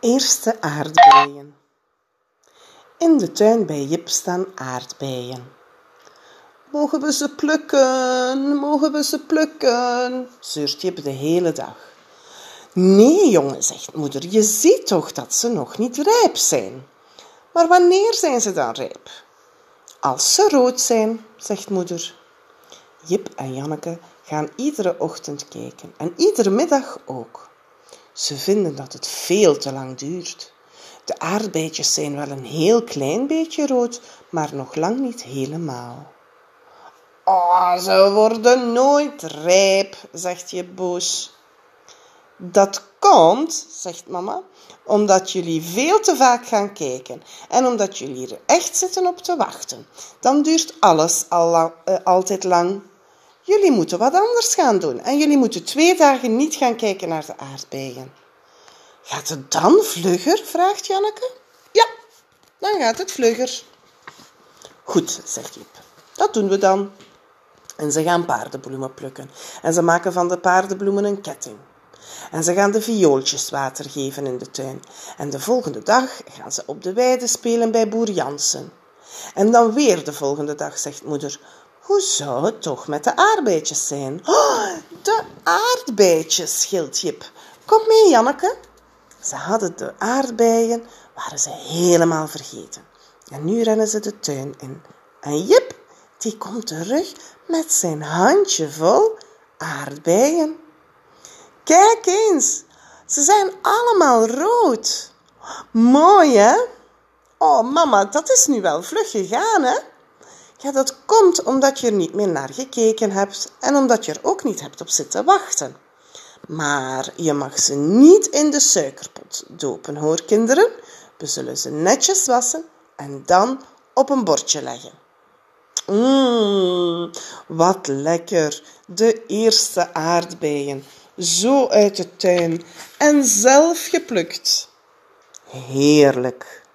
Eerste aardbeien. In de tuin bij Jip staan aardbeien. Mogen we ze plukken? Mogen we ze plukken? zeurt Jip de hele dag. Nee, jongen, zegt moeder, je ziet toch dat ze nog niet rijp zijn. Maar wanneer zijn ze dan rijp? Als ze rood zijn, zegt moeder. Jip en Janneke gaan iedere ochtend kijken en iedere middag ook. Ze vinden dat het veel te lang duurt. De aardbeidjes zijn wel een heel klein beetje rood, maar nog lang niet helemaal. Oh, ze worden nooit rijp, zegt je boos. Dat komt, zegt mama, omdat jullie veel te vaak gaan kijken en omdat jullie er echt zitten op te wachten. Dan duurt alles al, uh, altijd lang. Jullie moeten wat anders gaan doen en jullie moeten twee dagen niet gaan kijken naar de aardbeien. Gaat het dan vlugger? vraagt Janneke. Ja, dan gaat het vlugger. Goed, zegt Jip. Dat doen we dan. En ze gaan paardenbloemen plukken. En ze maken van de paardenbloemen een ketting. En ze gaan de viooltjes water geven in de tuin. En de volgende dag gaan ze op de weide spelen bij boer Jansen. En dan weer de volgende dag, zegt moeder. Hoe zou het toch met de aardbeidjes zijn? Oh, de aardbeidjes, gilt Jip. Kom mee, Janneke. Ze hadden de aardbeien, waren ze helemaal vergeten. En nu rennen ze de tuin in. En Jip, die komt terug met zijn handje vol aardbeien. Kijk eens, ze zijn allemaal rood. Mooi, hè? Oh, mama, dat is nu wel vlug gegaan, hè? Ja, dat komt omdat je er niet meer naar gekeken hebt en omdat je er ook niet hebt op zitten wachten. Maar je mag ze niet in de suikerpot dopen, hoor kinderen. We zullen ze netjes wassen en dan op een bordje leggen. Mmm, wat lekker. De eerste aardbeien. Zo uit de tuin en zelf geplukt. Heerlijk.